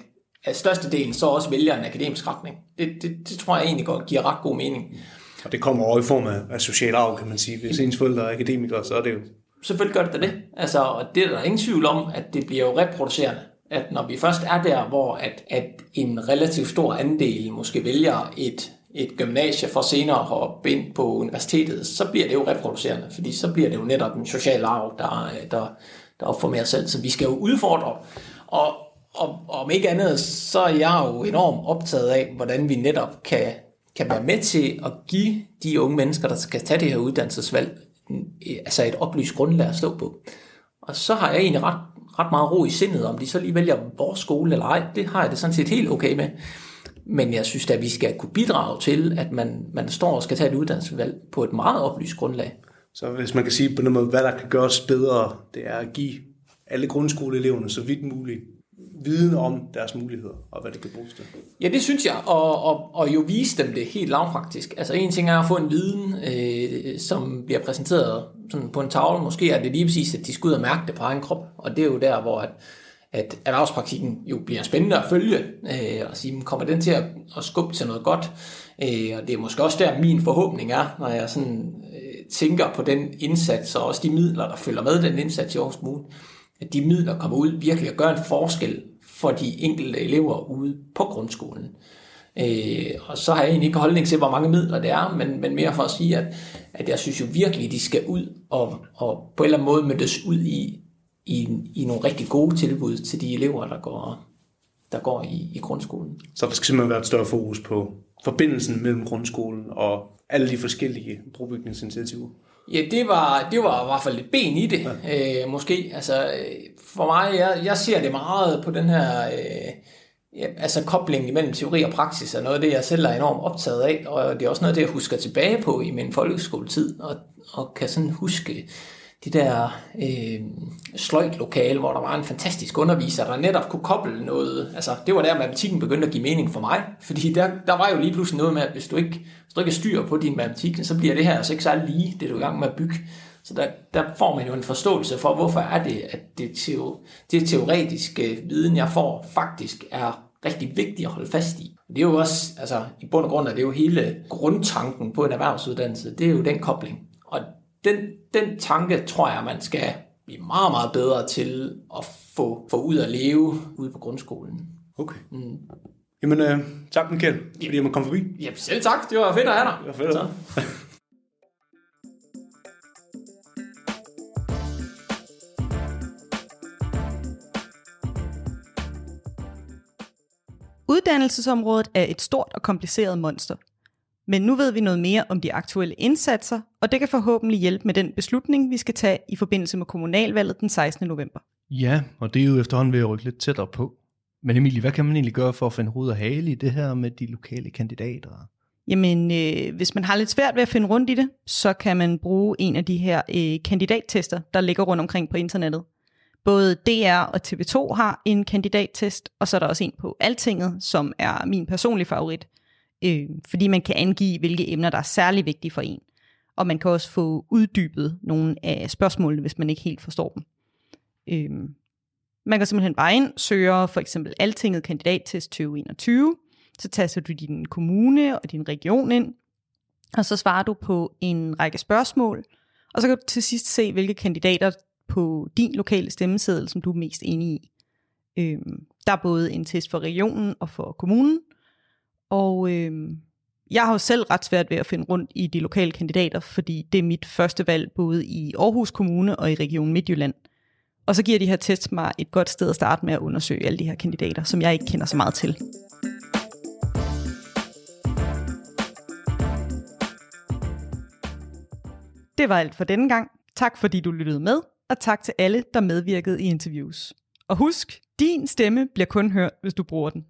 at størstedelen så også vælger en akademisk retning. Det, det, det tror jeg egentlig godt giver ret god mening. Og det kommer over i form af, af social arv, kan man sige. Hvis ens forældre er akademikere, så er det jo selvfølgelig gør det da det. Altså, og det er der ingen tvivl om, at det bliver jo reproducerende. At når vi først er der, hvor at, at en relativt stor andel måske vælger et, et gymnasie for senere at hoppe ind på universitetet, så bliver det jo reproducerende, fordi så bliver det jo netop en social arv, der, der, der opformerer selv. Så vi skal jo udfordre. Og, og, og om ikke andet, så er jeg jo enormt optaget af, hvordan vi netop kan, kan være med til at give de unge mennesker, der skal tage det her uddannelsesvalg, altså et oplyst grundlag at stå på. Og så har jeg egentlig ret, ret meget ro i sindet, om de så lige vælger vores skole eller ej. Det har jeg det sådan set helt okay med. Men jeg synes at vi skal kunne bidrage til, at man, man står og skal tage et uddannelsesvalg på et meget oplyst grundlag. Så hvis man kan sige på den måde, hvad der kan gøres bedre, det er at give alle grundskoleeleverne så vidt muligt viden om deres muligheder, og hvad det kan bruges til. Ja, det synes jeg, og, og, og jo vise dem det helt lavpraktisk. Altså en ting er at få en viden, øh, som bliver præsenteret sådan på en tavle. Måske er det lige præcis, at de skal ud og mærke det på egen krop, og det er jo der, hvor at, at erhvervspraktikken jo bliver spændende at følge, øh, og sige, kommer den til at, at skubbe til noget godt? Øh, og det er måske også der, min forhåbning er, når jeg sådan øh, tænker på den indsats, og også de midler, der følger med den indsats i Aarhus Kommune, at de midler kommer ud virkelig og gør en forskel for de enkelte elever ude på grundskolen. Øh, og så har jeg egentlig ikke holdning til, hvor mange midler det er, men, men mere for at sige, at, at jeg synes jo virkelig, de skal ud og, og på en eller anden måde mødes ud i, i, i nogle rigtig gode tilbud til de elever, der går, der går i, i grundskolen. Så der skal simpelthen være et større fokus på forbindelsen mellem grundskolen og alle de forskellige brobygningsinitiativer. Ja, det var, det var i hvert fald et ben i det, ja. øh, måske. Altså, for mig, jeg, jeg ser det meget på den her, øh, ja, altså koblingen imellem teori og praksis, er noget af det, jeg selv er enormt optaget af, og det er også noget af det, jeg husker tilbage på i min folkeskoletid, og, og kan sådan huske det der øh, sløjt-lokale, hvor der var en fantastisk underviser, der netop kunne koble noget. Altså, det var der, matematikken begyndte at give mening for mig. Fordi der, der var jo lige pludselig noget med, at hvis du ikke, hvis du ikke styr på din matematik, så bliver det her altså ikke særlig lige, det du er i gang med at bygge. Så der, der får man jo en forståelse for, hvorfor er det, at det, teo, det teoretiske viden, jeg får, faktisk er rigtig vigtigt at holde fast i. Det er jo også, altså i bund og grund er det jo hele grundtanken på en erhvervsuddannelse, det er jo den kobling. Og den, den tanke tror jeg, man skal blive meget, meget bedre til at få, få ud at leve ude på grundskolen. Okay. Mm. Jamen, øh, tak Michael, fordi jeg må komme forbi. Ja, selv tak. Det var fedt at have dig. Det var fedt at have Uddannelsesområdet er et stort og kompliceret monster. Men nu ved vi noget mere om de aktuelle indsatser, og det kan forhåbentlig hjælpe med den beslutning, vi skal tage i forbindelse med kommunalvalget den 16. november. Ja, og det er jo efterhånden ved at rykke lidt tættere på. Men Emilie, hvad kan man egentlig gøre for at finde hoved og hale i det her med de lokale kandidater? Jamen, øh, hvis man har lidt svært ved at finde rundt i det, så kan man bruge en af de her øh, kandidattester, der ligger rundt omkring på internettet. Både DR og TV2 har en kandidattest, og så er der også en på Altinget, som er min personlige favorit, øh, fordi man kan angive, hvilke emner, der er særlig vigtige for en. Og man kan også få uddybet nogle af spørgsmålene, hvis man ikke helt forstår dem. Øh, man kan simpelthen bare ind, søger for eksempel Altinget kandidattest 2021, så taster du din kommune og din region ind, og så svarer du på en række spørgsmål, og så kan du til sidst se, hvilke kandidater på din lokale stemmeseddel, som du er mest enig i. Øhm, der er både en test for regionen og for kommunen, og øh, jeg har jo selv ret svært ved at finde rundt i de lokale kandidater, fordi det er mit første valg både i Aarhus Kommune og i Region Midtjylland. Og så giver de her tests mig et godt sted at starte med at undersøge alle de her kandidater, som jeg ikke kender så meget til. Det var alt for denne gang. Tak fordi du lyttede med, og tak til alle, der medvirkede i interviews. Og husk, din stemme bliver kun hørt, hvis du bruger den.